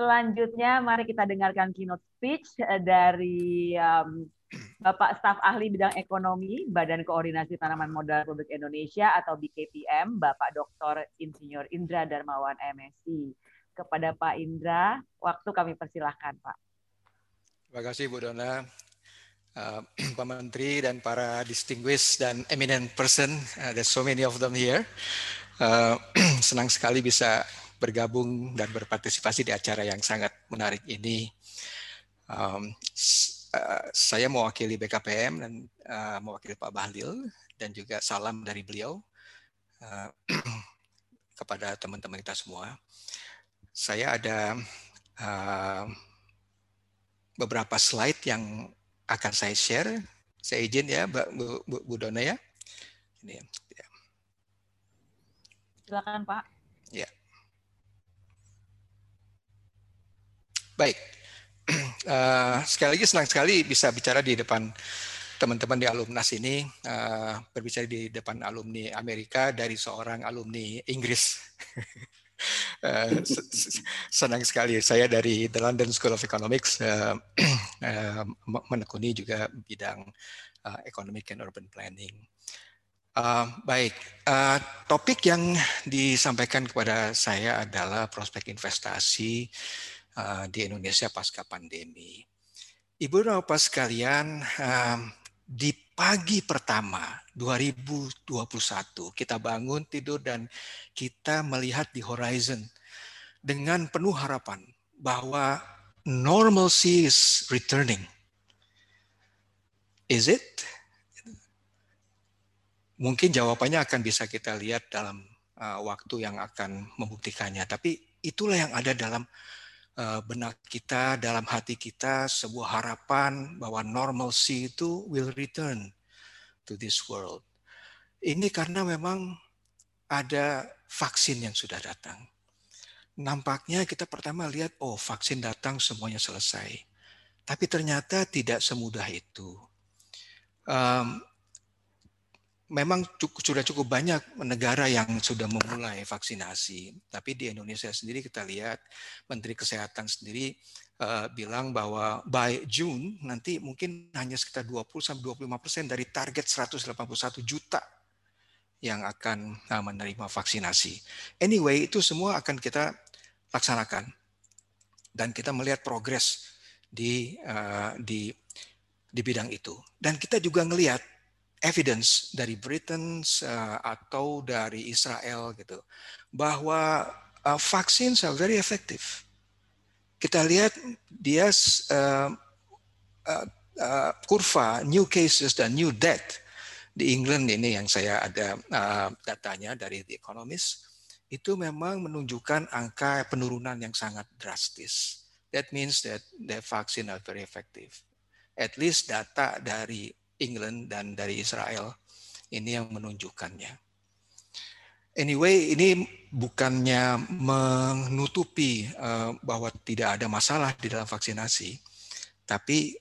Selanjutnya, mari kita dengarkan keynote speech eh, dari um, Bapak Staf Ahli Bidang Ekonomi Badan Koordinasi Tanaman Modal Republik Indonesia atau BKPM, Bapak Dr. Insinyur Indra Darmawan MSc. Kepada Pak Indra, waktu kami persilahkan, Pak. Terima kasih, Bu Dona. Uh, Pak Menteri dan para distinguished dan eminent person, uh, there's so many of them here. Uh, senang sekali bisa bergabung dan berpartisipasi di acara yang sangat menarik ini. Um, uh, saya mewakili BKPM dan uh, mewakili Pak Bahlil dan juga salam dari beliau uh, kepada teman-teman kita semua. Saya ada uh, beberapa slide yang akan saya share. Saya izin ya, Bu, Bu, Bu Dona ya. Ini ya. Silakan Pak. Ya. Baik, uh, sekali lagi senang sekali bisa bicara di depan teman-teman di alumnas ini, uh, berbicara di depan alumni Amerika dari seorang alumni Inggris. uh, senang sekali saya dari the London School of Economics uh, uh, menekuni juga bidang uh, economic and urban planning. Uh, baik, uh, topik yang disampaikan kepada saya adalah prospek investasi Eh, di Indonesia pasca pandemi. Ibu dan Bapak sekalian, di pagi pertama 2021 kita bangun tidur dan kita melihat di horizon dengan penuh harapan bahwa normalcy is returning. Is it? Mungkin jawabannya akan bisa kita lihat dalam uh, waktu yang akan membuktikannya. Tapi itulah yang ada dalam Eh, benak kita, dalam hati kita sebuah harapan bahwa normalcy itu will return to this world. Ini karena memang ada vaksin yang sudah datang. Nampaknya kita pertama lihat, oh vaksin datang semuanya selesai. Tapi ternyata tidak semudah itu. Um, memang cukup, sudah cukup banyak negara yang sudah memulai vaksinasi. Tapi di Indonesia sendiri kita lihat Menteri Kesehatan sendiri uh, bilang bahwa by June nanti mungkin hanya sekitar 20 sampai 25 persen dari target 181 juta yang akan uh, menerima vaksinasi. Anyway, itu semua akan kita laksanakan dan kita melihat progres di uh, di di bidang itu. Dan kita juga melihat evidence dari Britain uh, atau dari Israel gitu bahwa uh, vaksin are very effective. Kita lihat dia uh, uh, uh, kurva new cases dan new death di England ini yang saya ada uh, datanya dari The Economist itu memang menunjukkan angka penurunan yang sangat drastis. That means that the vaccine are very effective. At least data dari England dan dari Israel. Ini yang menunjukkannya. Anyway, ini bukannya menutupi uh, bahwa tidak ada masalah di dalam vaksinasi, tapi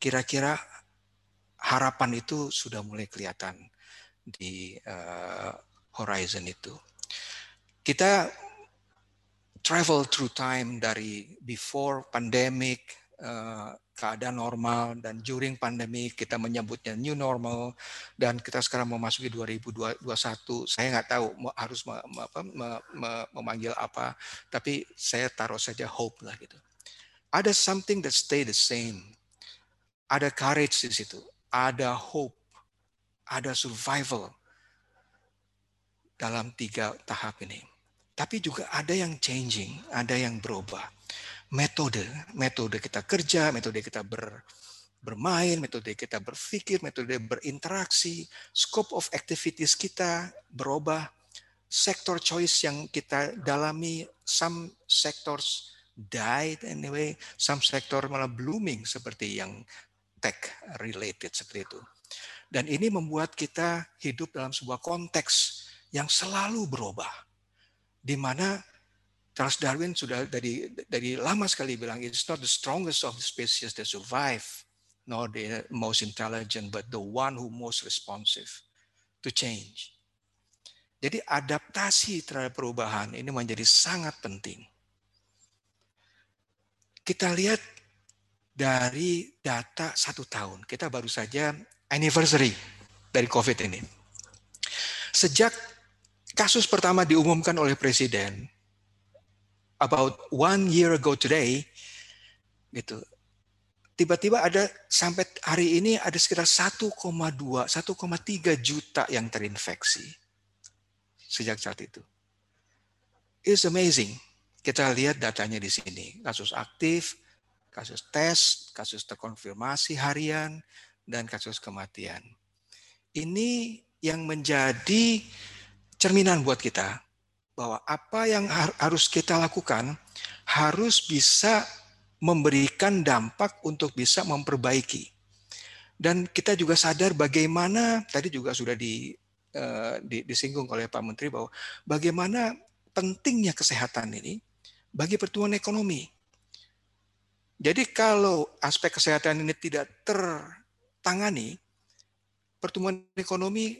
kira-kira harapan itu sudah mulai kelihatan di uh, horizon itu. Kita travel through time dari before pandemic, uh, keadaan normal dan during pandemi kita menyebutnya new normal dan kita sekarang memasuki 2021 saya nggak tahu harus me, apa, me, me, memanggil apa tapi saya taruh saja hope lah gitu. Ada something that stay the same. Ada courage di situ. Ada hope. Ada survival dalam tiga tahap ini. Tapi juga ada yang changing ada yang berubah metode, metode kita kerja, metode kita ber, bermain, metode kita berpikir, metode berinteraksi, scope of activities kita berubah, sektor choice yang kita dalami, some sectors died anyway, some sector malah blooming seperti yang tech related seperti itu. Dan ini membuat kita hidup dalam sebuah konteks yang selalu berubah. Di mana Charles Darwin sudah dari dari lama sekali bilang it's not the strongest of the species that survive, nor the most intelligent, but the one who most responsive to change. Jadi adaptasi terhadap perubahan ini menjadi sangat penting. kita lihat dari data satu tahun. Kita baru saja anniversary dari COVID ini. Sejak kasus pertama diumumkan oleh Presiden, about one year ago today, gitu, tiba-tiba ada sampai hari ini ada sekitar 1,2, 1,3 juta yang terinfeksi sejak saat itu. It's amazing. Kita lihat datanya di sini. Kasus aktif, kasus tes, kasus terkonfirmasi harian, dan kasus kematian. Ini yang menjadi cerminan buat kita bahwa apa yang harus kita lakukan harus bisa memberikan dampak untuk bisa memperbaiki. Dan kita juga sadar bagaimana tadi juga sudah di, uh, di, disinggung oleh Pak Menteri bahwa bagaimana pentingnya kesehatan ini bagi pertumbuhan ekonomi. Jadi kalau aspek kesehatan ini tidak tertangani, pertumbuhan ekonomi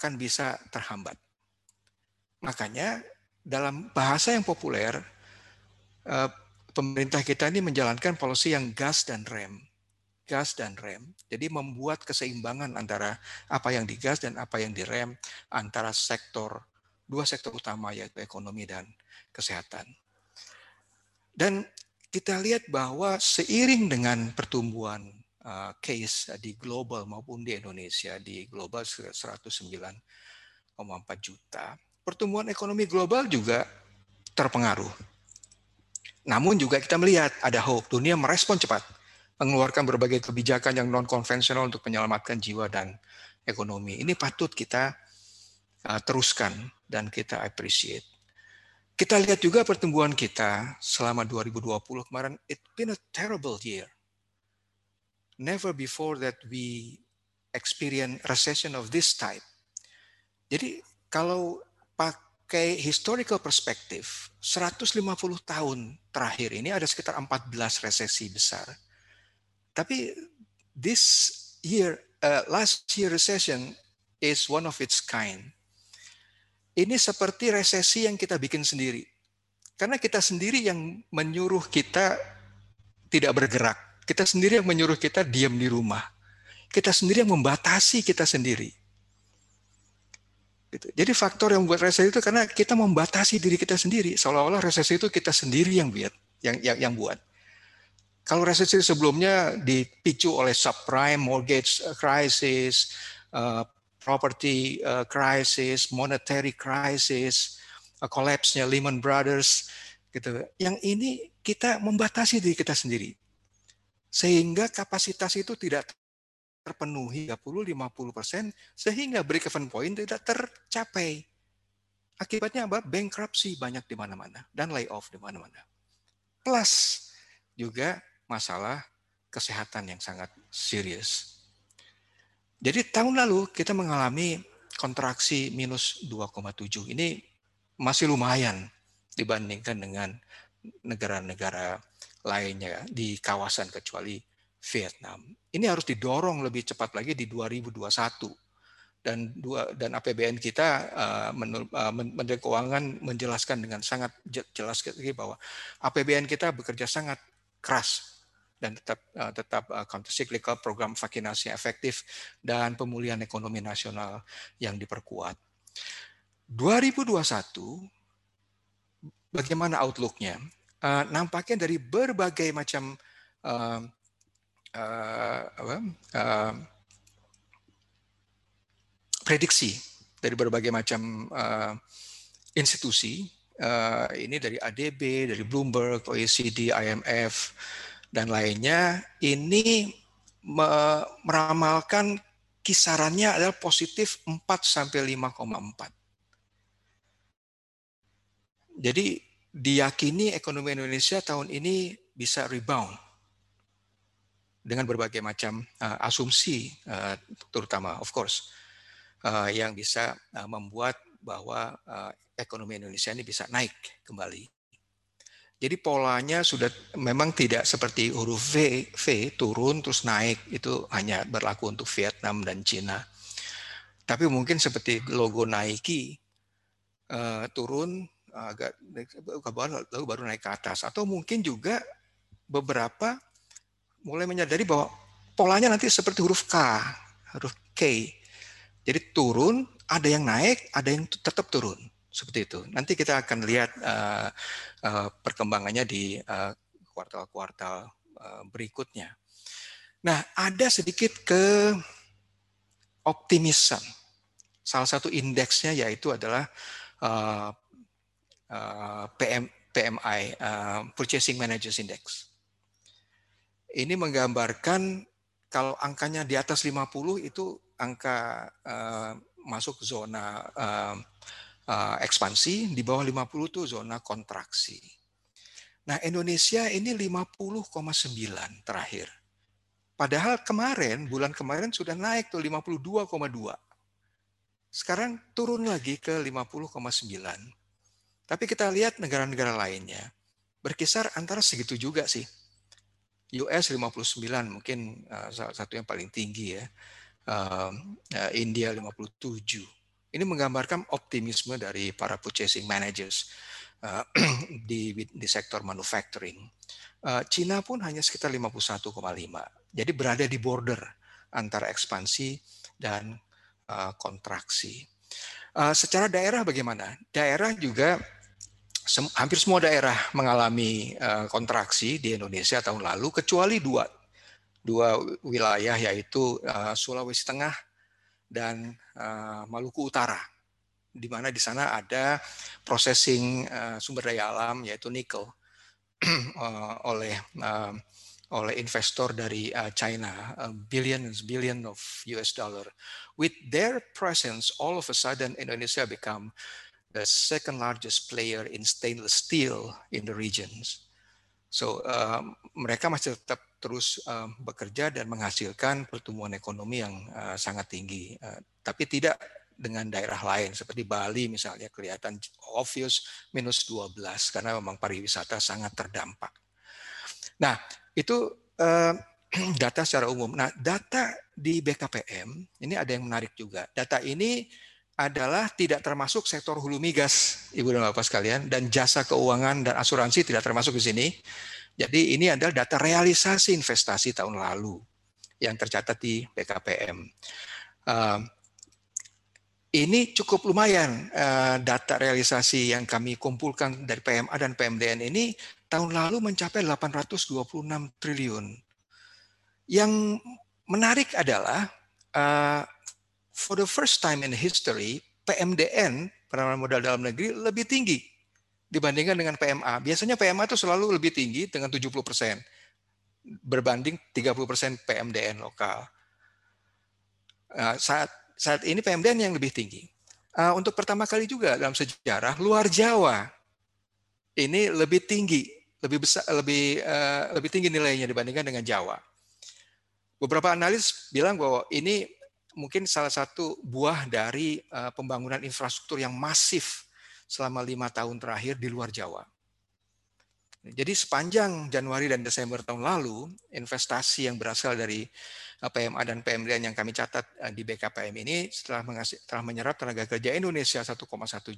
akan bisa terhambat. Makanya dalam bahasa yang populer, eh, pemerintah kita ini menjalankan polisi yang gas dan rem. Gas dan rem. Jadi membuat keseimbangan antara apa yang digas dan apa yang direm antara sektor dua sektor utama yaitu ekonomi dan kesehatan. Dan kita lihat bahwa seiring dengan pertumbuhan uh, case di global maupun di Indonesia di global 109,4 juta, pertumbuhan ekonomi global juga terpengaruh namun juga kita melihat ada hope, dunia merespon cepat, mengeluarkan berbagai kebijakan yang non konvensional untuk menyelamatkan jiwa dan ekonomi. Ini patut kita uh, teruskan dan kita appreciate. Kita lihat juga pertumbuhan kita selama 2020 kemarin, it's been a terrible year. Never before that we experience recession of this type. Jadi kalau pakai historical perspective, 150 tahun terakhir ini ada sekitar 14 resesi besar. Tapi this year, uh, last year recession is one of its kind. Ini seperti resesi yang kita bikin sendiri. Karena kita sendiri yang menyuruh kita tidak bergerak. Kita sendiri yang menyuruh kita diam di rumah. Kita sendiri yang membatasi kita sendiri. Gitu. Jadi faktor yang membuat resesi itu karena kita membatasi diri kita sendiri, seolah-olah resesi itu kita sendiri yang buat, yang yang, yang buat. Kalau resesi sebelumnya dipicu oleh subprime mortgage crisis, uh, property uh, crisis, monetary crisis, uh, collapse-nya Lehman Brothers, gitu. Yang ini kita membatasi diri kita sendiri, sehingga kapasitas itu tidak terpenuhi 30-50 persen sehingga break even point tidak tercapai. Akibatnya apa? Bankruptcy banyak di mana-mana dan layoff di mana-mana. Plus juga masalah kesehatan yang sangat serius. Jadi tahun lalu kita mengalami kontraksi minus 2,7. Ini masih lumayan dibandingkan dengan negara-negara lainnya di kawasan kecuali Vietnam. Ini harus didorong lebih cepat lagi di 2021 dan dua dan APBN kita uh, menur, uh, Menteri Keuangan menjelaskan dengan sangat jelas bahwa APBN kita bekerja sangat keras dan tetap uh, tetap uh, counter cyclical program vaksinasi efektif dan pemulihan ekonomi nasional yang diperkuat. 2021 bagaimana outlooknya? Uh, nampaknya dari berbagai macam uh, uh, apa, uh, prediksi dari berbagai macam uh, institusi. Uh, ini dari ADB, dari Bloomberg, OECD, IMF dan lainnya. Ini meramalkan kisarannya adalah positif 4 sampai 5,4. Jadi diyakini ekonomi Indonesia tahun ini bisa rebound dengan berbagai macam uh, asumsi, uh, terutama of course, uh, yang bisa uh, membuat bahwa uh, ekonomi Indonesia ini bisa naik kembali. Jadi polanya sudah memang tidak seperti huruf V, V turun terus naik itu hanya berlaku untuk Vietnam dan Cina. Tapi mungkin seperti logo Nike uh, turun agak lalu baru naik ke atas atau mungkin juga beberapa mulai menyadari bahwa polanya nanti seperti huruf K, huruf K. Jadi turun, ada yang naik, ada yang tetap turun. Seperti itu. Nanti kita akan lihat uh, uh, perkembangannya di kuartal-kuartal uh, berikutnya. Nah, ada sedikit ke optimisme. Salah satu indeksnya yaitu adalah uh, uh, PM, PMI, uh, Purchasing Managers Index. Ini menggambarkan kalau angkanya di atas 50 itu angka uh, masuk zona uh, uh, ekspansi, di bawah 50 itu zona kontraksi. Nah, Indonesia ini 50,9 terakhir. Padahal kemarin, bulan kemarin sudah naik tuh 52,2. Sekarang turun lagi ke 50,9. Tapi kita lihat negara-negara lainnya berkisar antara segitu juga sih. US 59 mungkin uh, salah satu yang paling tinggi ya. Uh, India 57. Ini menggambarkan optimisme dari para purchasing managers uh, di di sektor manufacturing. Cina pun hanya sekitar 51,5. Jadi berada di border antara ekspansi dan kontraksi. Secara daerah bagaimana? Daerah juga hampir semua daerah mengalami uh, kontraksi di Indonesia tahun lalu kecuali dua dua wilayah yaitu uh, Sulawesi Tengah dan uh, Maluku Utara di mana di sana ada processing sumber daya alam yaitu nikel oleh oleh investor dari China, billions billion of US dollar. With their presence, all of a sudden Indonesia become the second largest player in stainless steel in the regions. So um, mereka masih tetap terus um, bekerja dan menghasilkan pertumbuhan ekonomi yang uh, sangat tinggi, uh, tapi tidak dengan daerah lain seperti Bali misalnya kelihatan obvious minus 12 karena memang pariwisata sangat terdampak. Nah, itu uh, data secara umum. Nah, data di BKPM ini ada yang menarik juga. Data ini adalah tidak termasuk sektor hulu migas, Ibu dan Bapak sekalian, dan jasa keuangan dan asuransi tidak termasuk di sini. Jadi ini adalah data realisasi investasi tahun lalu yang tercatat di BKPM. Uh, ini cukup lumayan uh, data realisasi yang kami kumpulkan dari PMA dan PMDN ini tahun lalu mencapai 826 triliun. Yang menarik adalah uh, for the first time in history PMDN penanaman modal dalam negeri lebih tinggi dibandingkan dengan PMA. Biasanya PMA itu selalu lebih tinggi dengan 70 persen berbanding 30 persen PMDN lokal. Uh, saat saat ini PMDN yang lebih tinggi. Uh, untuk pertama kali juga dalam sejarah luar Jawa ini lebih tinggi, lebih besar, lebih uh, lebih tinggi nilainya dibandingkan dengan Jawa. Beberapa analis bilang bahwa ini mungkin salah satu buah dari uh, pembangunan infrastruktur yang masif selama lima tahun terakhir di luar Jawa. Jadi sepanjang Januari dan Desember tahun lalu, investasi yang berasal dari PMA dan PMDN yang kami catat eh, di BKPM ini setelah, telah menyerap tenaga kerja Indonesia 1,1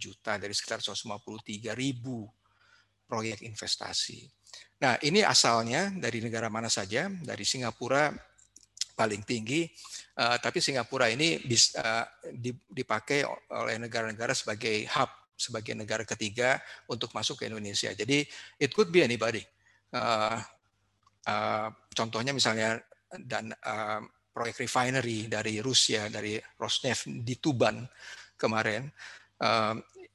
juta dari sekitar 153 ribu proyek investasi. Nah ini asalnya dari negara mana saja, dari Singapura paling tinggi, uh, tapi Singapura ini bisa, uh, dipakai oleh negara-negara sebagai hub, sebagai negara ketiga untuk masuk ke Indonesia. Jadi it could be anybody. Uh, contohnya misalnya dan proyek refinery dari Rusia dari Rosneft di Tuban kemarin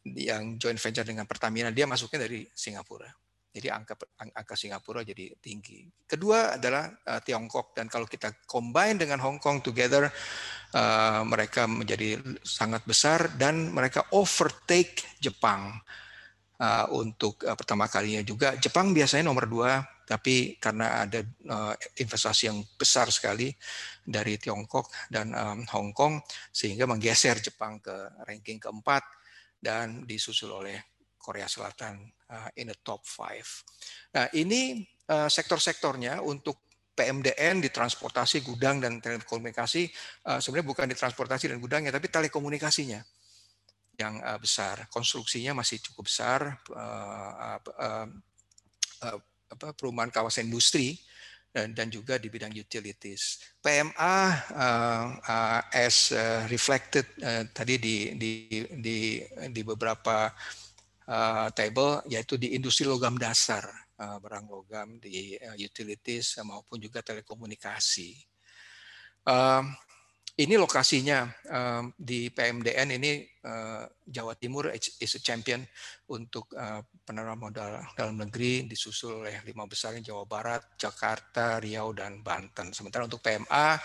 yang joint venture dengan Pertamina dia masuknya dari Singapura. Jadi angka angka Singapura jadi tinggi. Kedua adalah uh, Tiongkok dan kalau kita combine dengan Hong Kong together uh, mereka menjadi sangat besar dan mereka overtake Jepang uh, untuk uh, pertama kalinya juga. Jepang biasanya nomor dua tapi karena ada uh, investasi yang besar sekali dari Tiongkok dan um, Hong Kong sehingga menggeser Jepang ke ranking keempat dan disusul oleh Korea Selatan uh, in the top five. Nah ini uh, sektor-sektornya untuk PMDN di transportasi, gudang dan telekomunikasi uh, sebenarnya bukan di transportasi dan gudangnya tapi telekomunikasinya yang uh, besar. Konstruksinya masih cukup besar. Uh, apa, perumahan kawasan industri dan, juga di bidang utilities. PMA as reflected tadi di di di di beberapa uh, table yaitu di industri logam dasar, uh, barang logam di uh, utilities maupun juga telekomunikasi. Uh, ini lokasinya um, di PMDN ini uh, Jawa Timur is a champion untuk uh, penanaman modal dalam negeri disusul oleh lima besar Jawa Barat, Jakarta, Riau dan Banten. Sementara untuk PMA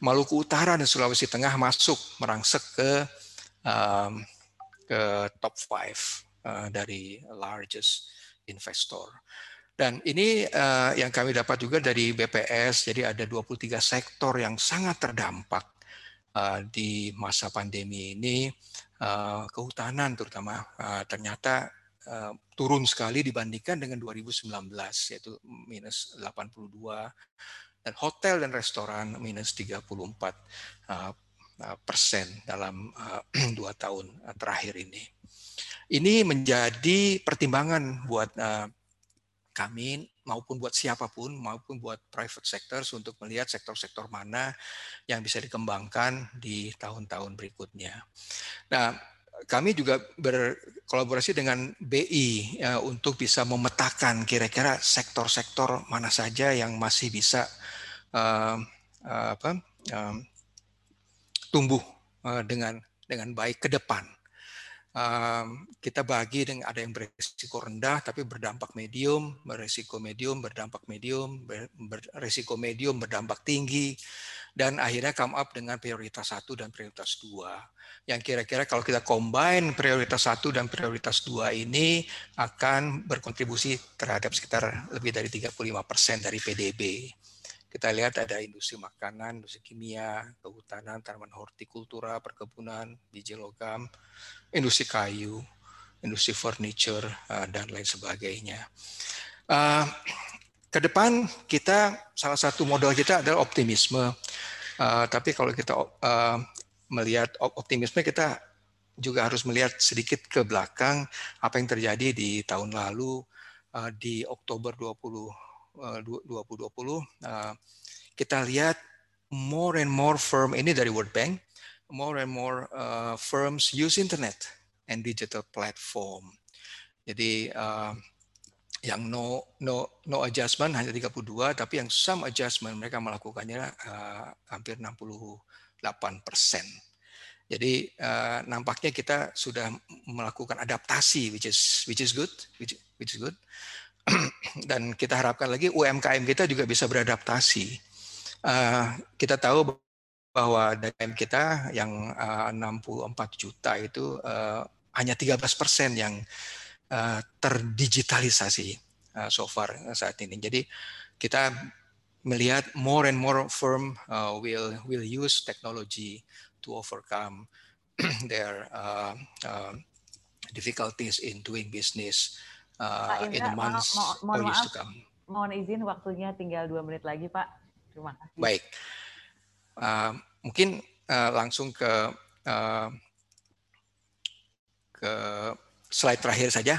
Maluku Utara dan Sulawesi Tengah masuk merangsek ke um, ke top five uh, dari largest investor. Dan ini uh, yang kami dapat juga dari BPS, jadi ada 23 sektor yang sangat terdampak uh, di masa pandemi ini kehutanan terutama ternyata turun sekali dibandingkan dengan 2019 yaitu minus 82 dan hotel dan restoran minus 34 uh, persen dalam uh, dua tahun terakhir ini. Ini menjadi pertimbangan buat kami maupun buat siapa pun maupun buat private sector untuk melihat sektor-sektor mana yang bisa dikembangkan di tahun-tahun berikutnya. Nah, kami juga berkolaborasi dengan BI ya, untuk bisa memetakan kira-kira sektor-sektor mana saja yang masih bisa uh, uh, apa, uh, tumbuh uh, dengan dengan baik ke depan kita bagi dengan ada yang berisiko rendah tapi berdampak medium, berisiko medium berdampak medium, berisiko medium berdampak tinggi, dan akhirnya come up dengan prioritas satu dan prioritas dua. Yang kira-kira kalau kita combine prioritas satu dan prioritas dua ini akan berkontribusi terhadap sekitar lebih dari 35% dari PDB. Kita lihat ada industri makanan, industri kimia, kehutanan, tanaman hortikultura, perkebunan, biji logam, industri kayu, industri furniture, uh, dan lain sebagainya. Uh, ke depan kita salah satu modal kita adalah optimisme. Uh, tapi kalau kita melihat optimisme kita juga harus melihat sedikit ke belakang apa yang terjadi di tahun lalu di Oktober 20 2020 uh, kita lihat more and more firm ini dari World Bank more and more uh, firms use internet and digital platform jadi uh, yang no no no adjustment hanya 32 tapi yang some adjustment mereka melakukannya uh, hampir 68 persen. Jadi uh, nampaknya kita sudah melakukan adaptasi which is which is good which, which is good. dan kita harapkan lagi UMKM kita juga bisa beradaptasi. Uh, kita tahu bahwa DKM kita yang uh, 64 juta itu uh, hanya 13 persen yang terdigitalisasi so far saat ini. Jadi kita melihat more and more firm will will use technology to overcome their uh, uh, difficulties in doing business uh, Indra, in the months mo mo or years to come. Mohon izin waktunya tinggal dua menit lagi Pak. Terima kasih. Baik. Uh, mungkin uh, langsung ke uh, ke slide terakhir saja.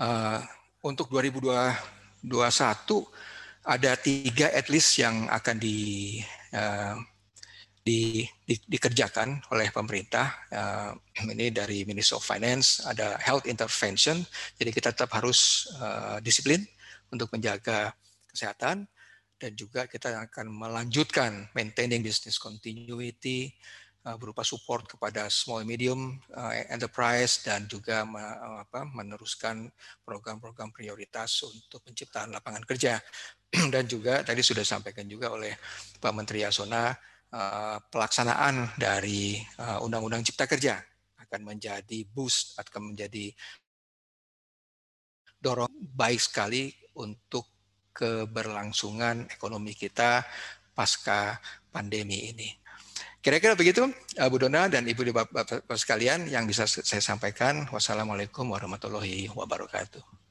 Uh, untuk 2021 ada tiga at least yang akan di uh, di, di, dikerjakan oleh pemerintah. Uh, ini dari Ministry of Finance ada health intervention, jadi kita tetap harus uh, disiplin untuk menjaga kesehatan dan juga kita akan melanjutkan maintaining business continuity uh, berupa support kepada small medium uh, enterprise dan juga me, apa, meneruskan program-program prioritas untuk penciptaan lapangan kerja dan juga tadi sudah sampaikan juga oleh Pak Menteri Yasona pelaksanaan dari eh, Undang-Undang Cipta Kerja akan menjadi boost, akan menjadi dorong baik sekali untuk keberlangsungan ekonomi kita pasca pandemi ini. Kira-kira begitu, eh, Bu Dona dan Ibu Bapak sekalian yang bisa saya sampaikan. Wassalamualaikum warahmatullahi wabarakatuh.